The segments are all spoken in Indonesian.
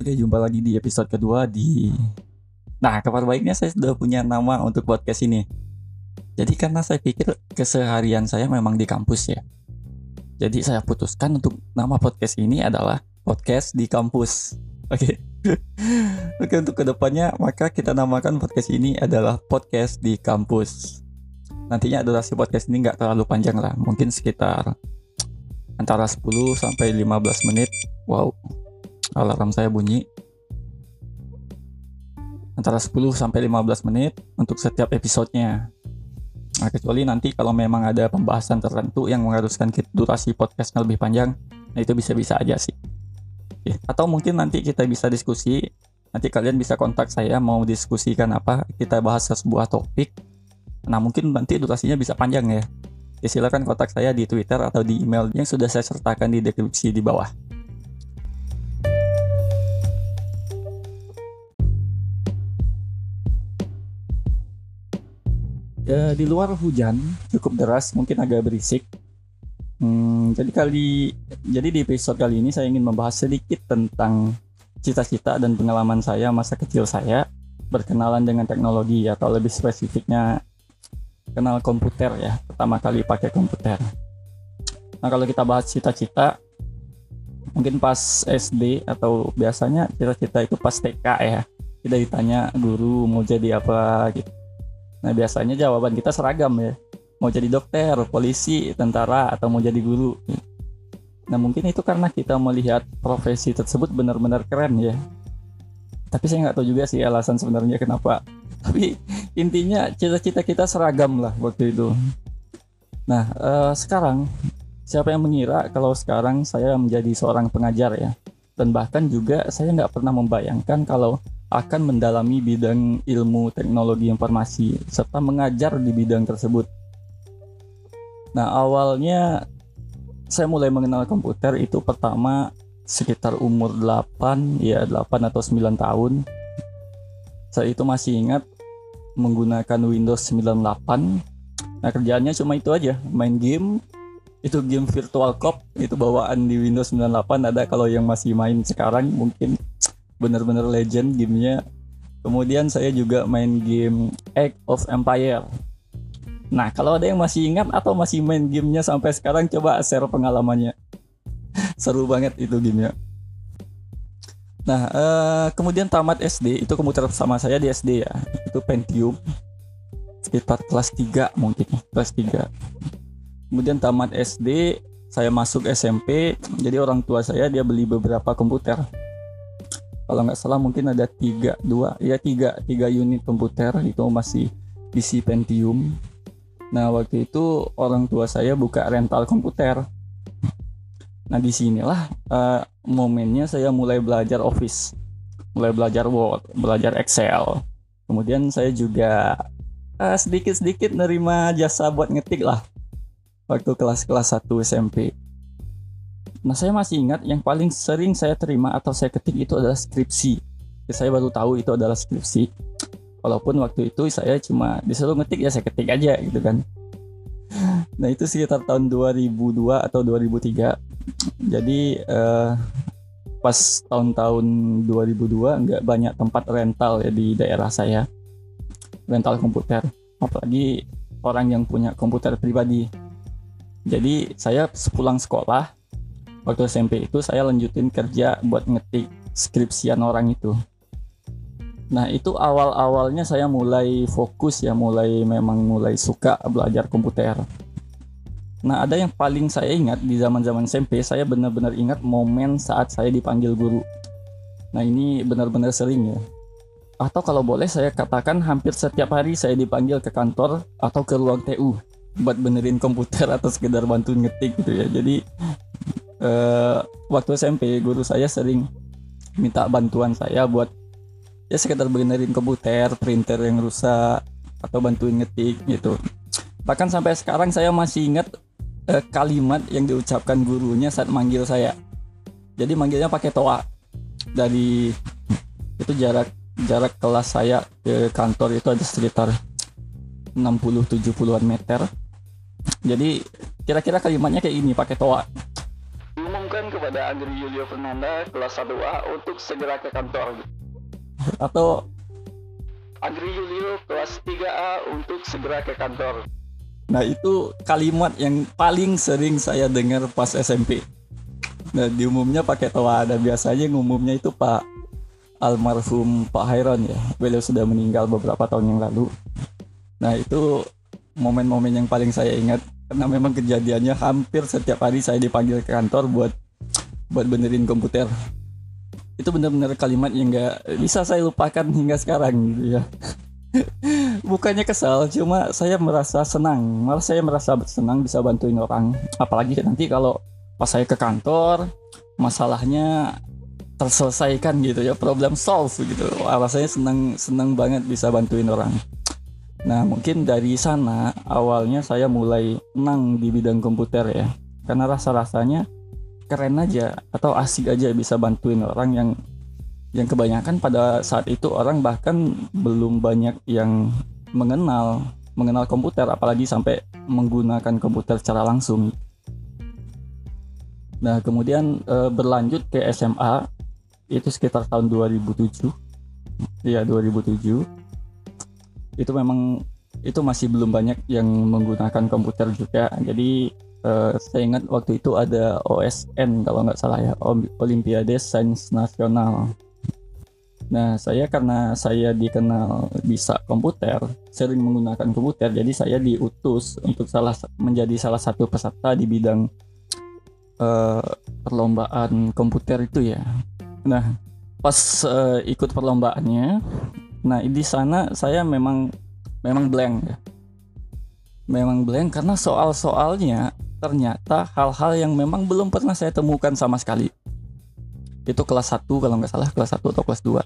Oke, jumpa lagi di episode kedua di Nah, kabar baiknya saya sudah punya nama untuk podcast ini. Jadi karena saya pikir keseharian saya memang di kampus ya. Jadi saya putuskan untuk nama podcast ini adalah podcast di kampus. Oke. Oke, untuk ke depannya maka kita namakan podcast ini adalah podcast di kampus. Nantinya durasi podcast ini nggak terlalu panjang lah, mungkin sekitar antara 10 sampai 15 menit. Wow, alarm saya bunyi antara 10 sampai 15 menit untuk setiap episodenya. Nah, kecuali nanti kalau memang ada pembahasan tertentu yang mengharuskan durasi podcastnya lebih panjang, nah itu bisa-bisa aja sih. Oke. Atau mungkin nanti kita bisa diskusi, nanti kalian bisa kontak saya mau diskusikan apa, kita bahas sebuah topik. Nah mungkin nanti durasinya bisa panjang ya. Ya silakan kontak saya di Twitter atau di email yang sudah saya sertakan di deskripsi di bawah. Ya, di luar hujan cukup deras, mungkin agak berisik. Hmm, jadi kali jadi di episode kali ini saya ingin membahas sedikit tentang cita-cita dan pengalaman saya masa kecil saya berkenalan dengan teknologi atau lebih spesifiknya kenal komputer ya, pertama kali pakai komputer. Nah, kalau kita bahas cita-cita mungkin pas SD atau biasanya cita-cita itu pas TK ya. Kita ditanya guru mau jadi apa gitu Nah biasanya jawaban kita seragam ya. Mau jadi dokter, polisi, tentara, atau mau jadi guru. Nah mungkin itu karena kita melihat profesi tersebut benar-benar keren ya. Tapi saya nggak tahu juga sih alasan sebenarnya kenapa. Tapi intinya cita-cita kita seragam lah waktu itu. Nah eh, sekarang siapa yang mengira kalau sekarang saya menjadi seorang pengajar ya. Dan bahkan juga saya nggak pernah membayangkan kalau akan mendalami bidang ilmu teknologi informasi serta mengajar di bidang tersebut. Nah, awalnya saya mulai mengenal komputer itu pertama sekitar umur 8 ya 8 atau 9 tahun. Saya itu masih ingat menggunakan Windows 98. Nah, kerjaannya cuma itu aja, main game. Itu game Virtual Cop, itu bawaan di Windows 98 ada kalau yang masih main sekarang mungkin bener-bener legend gamenya. Kemudian saya juga main game Egg of Empire. Nah kalau ada yang masih ingat atau masih main gamenya sampai sekarang coba share pengalamannya. Seru banget itu gamenya. Nah uh, kemudian tamat SD itu komputer sama saya di SD ya. Itu Pentium. Sekitar kelas 3 mungkin kelas 3 kemudian tamat SD saya masuk SMP jadi orang tua saya dia beli beberapa komputer kalau nggak salah mungkin ada tiga dua ya tiga tiga unit komputer itu masih PC Pentium. Nah waktu itu orang tua saya buka rental komputer. Nah di sinilah uh, momennya saya mulai belajar Office mulai belajar Word belajar Excel. Kemudian saya juga uh, sedikit-sedikit nerima jasa buat ngetik lah. Waktu kelas-kelas 1 SMP Nah saya masih ingat yang paling sering saya terima atau saya ketik itu adalah skripsi. Ya, saya baru tahu itu adalah skripsi. Walaupun waktu itu saya cuma disuruh ngetik ya saya ketik aja gitu kan. Nah itu sekitar tahun 2002 atau 2003. Jadi eh, pas tahun-tahun 2002 nggak banyak tempat rental ya di daerah saya. Rental komputer. Apalagi orang yang punya komputer pribadi. Jadi saya sepulang sekolah waktu SMP itu saya lanjutin kerja buat ngetik skripsian orang itu. Nah itu awal-awalnya saya mulai fokus ya mulai memang mulai suka belajar komputer. Nah ada yang paling saya ingat di zaman-zaman SMP saya benar-benar ingat momen saat saya dipanggil guru. Nah ini benar-benar sering ya. Atau kalau boleh saya katakan hampir setiap hari saya dipanggil ke kantor atau ke ruang TU buat benerin komputer atau sekedar bantu ngetik gitu ya. Jadi uh, waktu SMP guru saya sering minta bantuan saya buat ya sekedar benerin komputer, printer yang rusak atau bantuin ngetik gitu. Bahkan sampai sekarang saya masih ingat uh, kalimat yang diucapkan gurunya saat manggil saya. Jadi manggilnya pakai toa. Dari itu jarak jarak kelas saya ke kantor itu ada sekitar 60 70-an meter. Jadi kira-kira kalimatnya kayak ini pakai toa kepada Andri Julio Fernanda kelas 1A untuk segera ke kantor. Atau Andri Julio kelas 3A untuk segera ke kantor. Nah itu kalimat yang paling sering saya dengar pas SMP. Nah di umumnya pakai toa ada biasanya ngumumnya itu Pak almarhum Pak Hairon ya. Beliau sudah meninggal beberapa tahun yang lalu. Nah itu momen-momen yang paling saya ingat karena memang kejadiannya hampir setiap hari saya dipanggil ke kantor buat buat benerin komputer. Itu benar-benar kalimat yang nggak bisa saya lupakan hingga sekarang gitu ya bukannya kesal cuma saya merasa senang. Malah saya merasa senang bisa bantuin orang. Apalagi nanti kalau pas saya ke kantor masalahnya terselesaikan gitu ya problem solve gitu. Rasanya senang senang banget bisa bantuin orang. Nah, mungkin dari sana awalnya saya mulai menang di bidang komputer ya. Karena rasa-rasanya keren aja atau asik aja bisa bantuin orang yang yang kebanyakan pada saat itu orang bahkan belum banyak yang mengenal mengenal komputer apalagi sampai menggunakan komputer secara langsung. Nah, kemudian e, berlanjut ke SMA itu sekitar tahun 2007. Iya, 2007 itu memang itu masih belum banyak yang menggunakan komputer juga jadi uh, saya ingat waktu itu ada OSN kalau nggak salah ya Olimpiade Sains Nasional Nah, saya karena saya dikenal bisa komputer, sering menggunakan komputer, jadi saya diutus untuk salah menjadi salah satu peserta di bidang uh, perlombaan komputer itu ya. Nah, pas uh, ikut perlombaannya, Nah di sana saya memang memang blank ya. Memang blank karena soal-soalnya ternyata hal-hal yang memang belum pernah saya temukan sama sekali. Itu kelas 1 kalau nggak salah kelas 1 atau kelas 2.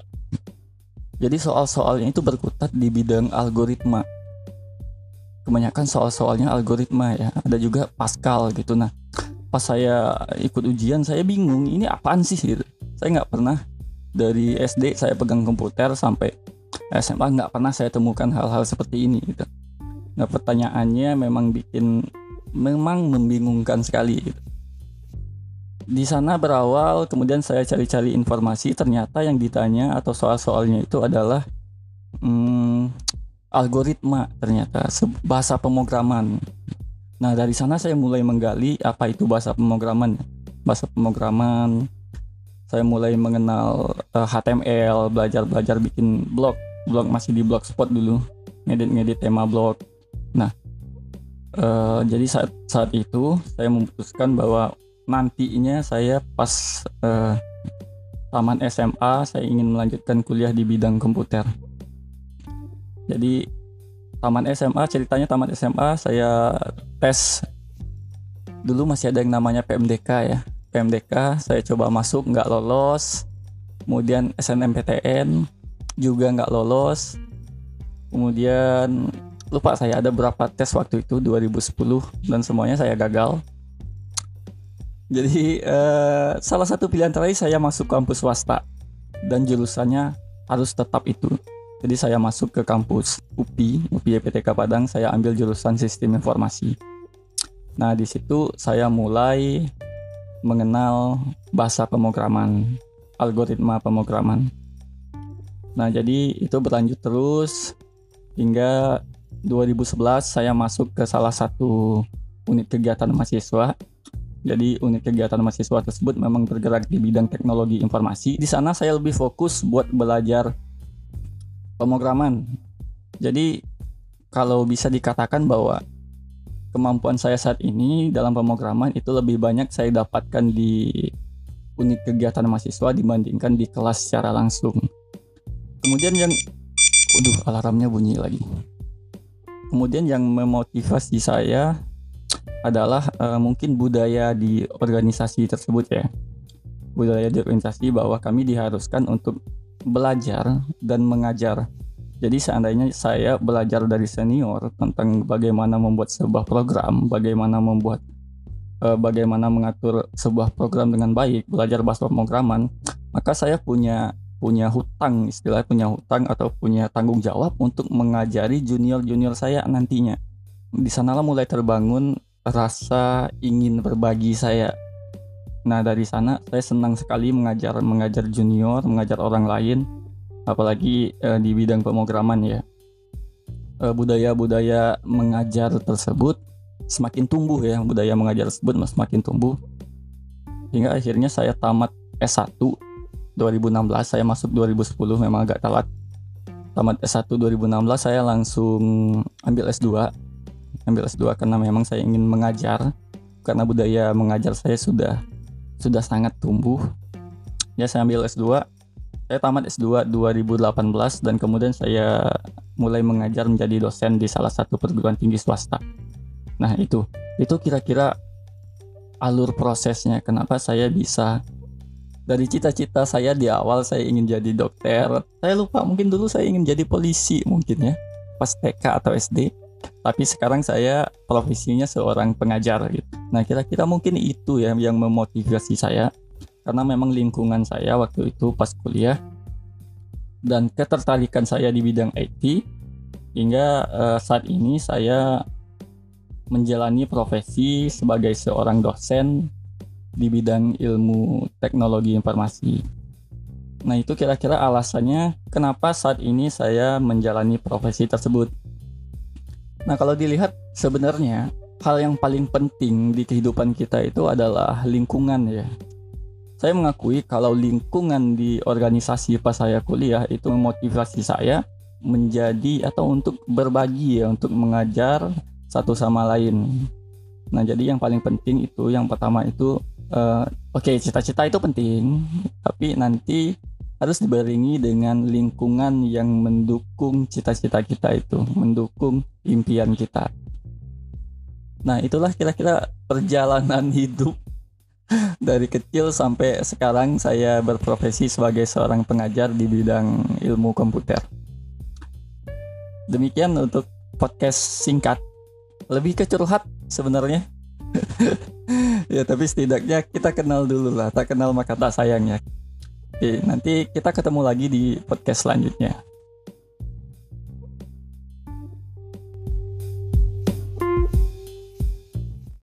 Jadi soal-soalnya itu berkutat di bidang algoritma. Kebanyakan soal-soalnya algoritma ya. Ada juga Pascal gitu. Nah pas saya ikut ujian saya bingung ini apaan sih gitu. Saya nggak pernah dari SD saya pegang komputer sampai SMA nggak pernah saya temukan hal-hal seperti ini gitu. Nah pertanyaannya memang bikin memang membingungkan sekali gitu. Di sana berawal kemudian saya cari-cari informasi ternyata yang ditanya atau soal-soalnya itu adalah hmm, algoritma ternyata bahasa pemrograman. Nah dari sana saya mulai menggali apa itu bahasa pemrograman. Bahasa pemrograman saya mulai mengenal uh, eh, HTML, belajar-belajar bikin blog blog masih di blogspot dulu ngedit-ngedit tema blog nah uh, jadi saat saat itu saya memutuskan bahwa nantinya saya pas uh, taman SMA saya ingin melanjutkan kuliah di bidang komputer. Jadi taman SMA ceritanya taman SMA saya tes. Dulu masih ada yang namanya PMDK ya. PMDK saya coba masuk nggak lolos. Kemudian SNMPTN juga nggak lolos. Kemudian lupa saya ada berapa tes waktu itu 2010 dan semuanya saya gagal. Jadi eh, salah satu pilihan terakhir saya masuk kampus swasta dan jurusannya harus tetap itu. Jadi saya masuk ke kampus UPI UPI EPTK Padang saya ambil jurusan sistem informasi. Nah di situ saya mulai mengenal bahasa pemrograman algoritma pemrograman. Nah, jadi itu berlanjut terus hingga 2011 saya masuk ke salah satu unit kegiatan mahasiswa. Jadi unit kegiatan mahasiswa tersebut memang bergerak di bidang teknologi informasi. Di sana saya lebih fokus buat belajar pemrograman. Jadi kalau bisa dikatakan bahwa kemampuan saya saat ini dalam pemrograman itu lebih banyak saya dapatkan di unit kegiatan mahasiswa dibandingkan di kelas secara langsung kemudian yang waduh alarmnya bunyi lagi kemudian yang memotivasi saya adalah uh, mungkin budaya di organisasi tersebut ya. Budaya di organisasi bahwa kami diharuskan untuk belajar dan mengajar. Jadi seandainya saya belajar dari senior tentang bagaimana membuat sebuah program bagaimana membuat uh, bagaimana mengatur sebuah program dengan baik belajar bahasa pemrograman maka saya punya punya hutang istilah punya hutang atau punya tanggung jawab untuk mengajari junior-junior saya nantinya. Di sanalah mulai terbangun rasa ingin berbagi saya. Nah dari sana saya senang sekali mengajar mengajar junior, mengajar orang lain, apalagi uh, di bidang pemrograman ya. Budaya-budaya uh, mengajar tersebut semakin tumbuh ya, budaya mengajar tersebut semakin tumbuh. Hingga akhirnya saya tamat S1 2016, saya masuk 2010 memang agak telat. Tamat S1 2016 saya langsung ambil S2. Ambil S2 karena memang saya ingin mengajar karena budaya mengajar saya sudah sudah sangat tumbuh. Ya saya ambil S2. Saya tamat S2 2018 dan kemudian saya mulai mengajar menjadi dosen di salah satu perguruan tinggi swasta. Nah, itu itu kira-kira alur prosesnya kenapa saya bisa dari cita-cita saya di awal saya ingin jadi dokter. Saya lupa mungkin dulu saya ingin jadi polisi mungkin ya pas TK atau SD tapi sekarang saya profesinya seorang pengajar gitu. Nah, kira-kira mungkin itu ya yang memotivasi saya karena memang lingkungan saya waktu itu pas kuliah dan ketertarikan saya di bidang IT hingga uh, saat ini saya menjalani profesi sebagai seorang dosen di bidang ilmu teknologi informasi. Nah, itu kira-kira alasannya kenapa saat ini saya menjalani profesi tersebut. Nah, kalau dilihat sebenarnya hal yang paling penting di kehidupan kita itu adalah lingkungan ya. Saya mengakui kalau lingkungan di organisasi pas saya kuliah itu memotivasi saya menjadi atau untuk berbagi ya, untuk mengajar satu sama lain. Nah, jadi yang paling penting itu yang pertama itu uh, oke, okay, cita-cita itu penting, tapi nanti harus dibarengi dengan lingkungan yang mendukung cita-cita kita itu, mendukung impian kita. Nah, itulah kira-kira perjalanan hidup dari kecil sampai sekarang saya berprofesi sebagai seorang pengajar di bidang ilmu komputer. Demikian untuk podcast singkat. Lebih ke curhat sebenarnya. ya, tapi setidaknya kita kenal dulu lah. Tak kenal maka tak sayang ya. Oke, nanti kita ketemu lagi di podcast selanjutnya.